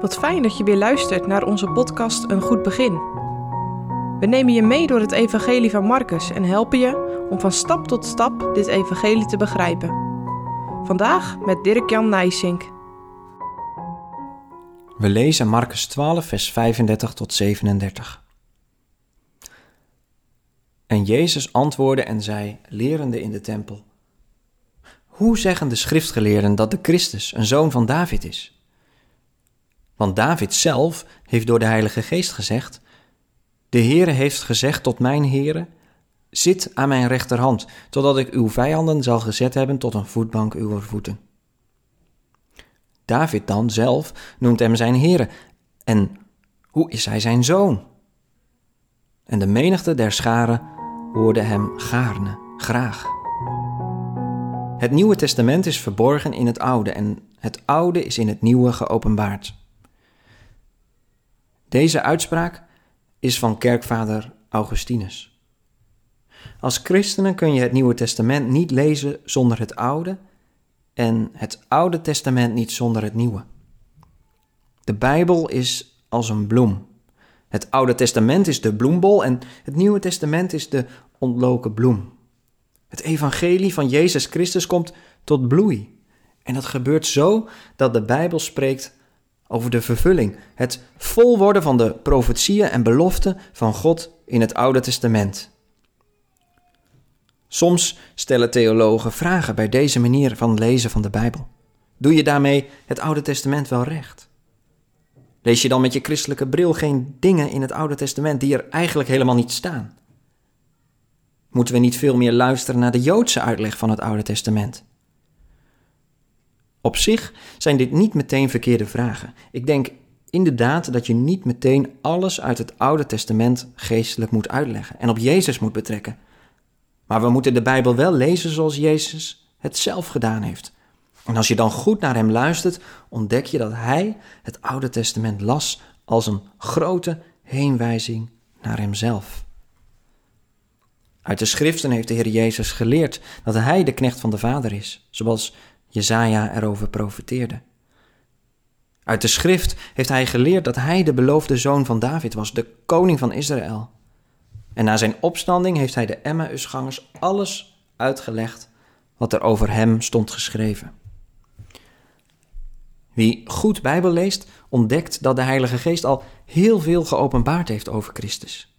Wat fijn dat je weer luistert naar onze podcast Een Goed Begin. We nemen je mee door het Evangelie van Marcus en helpen je om van stap tot stap dit Evangelie te begrijpen. Vandaag met Dirk-Jan Nijsink. We lezen Marcus 12, vers 35 tot 37. En Jezus antwoordde en zei, lerende in de tempel: Hoe zeggen de schriftgeleerden dat de Christus een zoon van David is? Want David zelf heeft door de Heilige Geest gezegd: De Heere heeft gezegd tot mijn Heere: Zit aan mijn rechterhand, totdat ik uw vijanden zal gezet hebben tot een voetbank uw voeten. David dan zelf noemt hem zijn Heere. En hoe is hij zijn zoon? En de menigte der scharen hoorde hem gaarne, graag. Het Nieuwe Testament is verborgen in het Oude en het Oude is in het Nieuwe geopenbaard. Deze uitspraak is van kerkvader Augustinus. Als christenen kun je het Nieuwe Testament niet lezen zonder het Oude en het Oude Testament niet zonder het Nieuwe. De Bijbel is als een bloem. Het Oude Testament is de bloembol en het Nieuwe Testament is de ontloken bloem. Het evangelie van Jezus Christus komt tot bloei. En dat gebeurt zo dat de Bijbel spreekt over de vervulling, het volworden van de profetieën en beloften van God in het Oude Testament. Soms stellen theologen vragen bij deze manier van lezen van de Bijbel. Doe je daarmee het Oude Testament wel recht? Lees je dan met je christelijke bril geen dingen in het Oude Testament die er eigenlijk helemaal niet staan? Moeten we niet veel meer luisteren naar de Joodse uitleg van het Oude Testament? Op zich zijn dit niet meteen verkeerde vragen. Ik denk inderdaad dat je niet meteen alles uit het Oude Testament geestelijk moet uitleggen en op Jezus moet betrekken. Maar we moeten de Bijbel wel lezen zoals Jezus het zelf gedaan heeft. En als je dan goed naar hem luistert, ontdek je dat hij het Oude Testament las als een grote heenwijzing naar hemzelf. Uit de schriften heeft de Heer Jezus geleerd dat hij de knecht van de Vader is, zoals Jezaja erover profeteerde. Uit de schrift heeft hij geleerd dat hij de beloofde zoon van David was, de koning van Israël. En na zijn opstanding heeft hij de Emmausgangers alles uitgelegd wat er over hem stond geschreven. Wie goed Bijbel leest, ontdekt dat de Heilige Geest al heel veel geopenbaard heeft over Christus.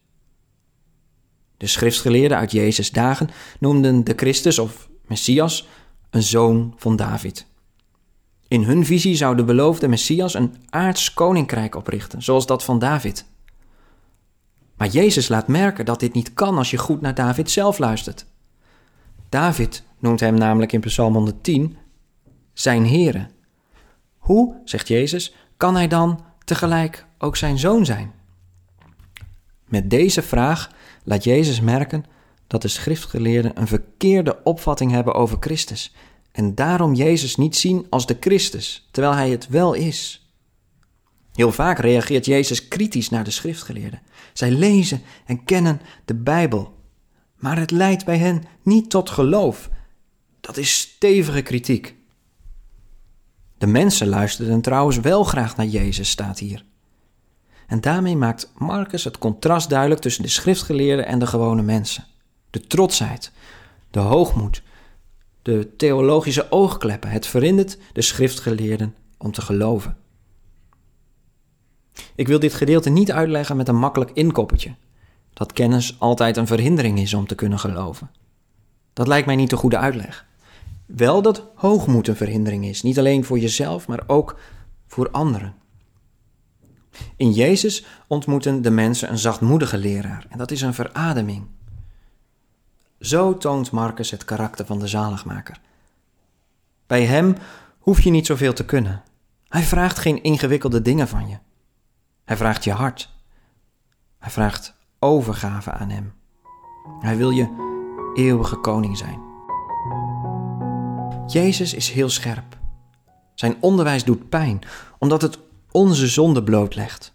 De schriftgeleerden uit Jezus' dagen noemden de Christus of Messias een zoon van David. In hun visie zou de beloofde Messias een aards koninkrijk oprichten, zoals dat van David. Maar Jezus laat merken dat dit niet kan als je goed naar David zelf luistert. David noemt hem namelijk in Psalm 110 zijn Heere. Hoe, zegt Jezus, kan hij dan tegelijk ook zijn zoon zijn? Met deze vraag laat Jezus merken dat de schriftgeleerden een verkeerde opvatting hebben over Christus en daarom Jezus niet zien als de Christus, terwijl hij het wel is. Heel vaak reageert Jezus kritisch naar de schriftgeleerden. Zij lezen en kennen de Bijbel, maar het leidt bij hen niet tot geloof. Dat is stevige kritiek. De mensen luisterden trouwens wel graag naar Jezus, staat hier. En daarmee maakt Marcus het contrast duidelijk tussen de schriftgeleerden en de gewone mensen de trotsheid, de hoogmoed, de theologische oogkleppen. Het verhindert de schriftgeleerden om te geloven. Ik wil dit gedeelte niet uitleggen met een makkelijk inkoppertje, dat kennis altijd een verhindering is om te kunnen geloven. Dat lijkt mij niet de goede uitleg. Wel dat hoogmoed een verhindering is, niet alleen voor jezelf, maar ook voor anderen. In Jezus ontmoeten de mensen een zachtmoedige leraar en dat is een verademing. Zo toont Marcus het karakter van de zaligmaker. Bij hem hoef je niet zoveel te kunnen. Hij vraagt geen ingewikkelde dingen van je. Hij vraagt je hart. Hij vraagt overgave aan hem. Hij wil je eeuwige koning zijn. Jezus is heel scherp. Zijn onderwijs doet pijn, omdat het onze zonde blootlegt.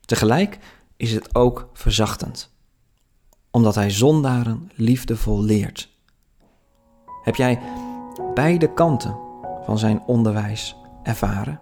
Tegelijk is het ook verzachtend omdat hij zondaren liefdevol leert. Heb jij beide kanten van zijn onderwijs ervaren?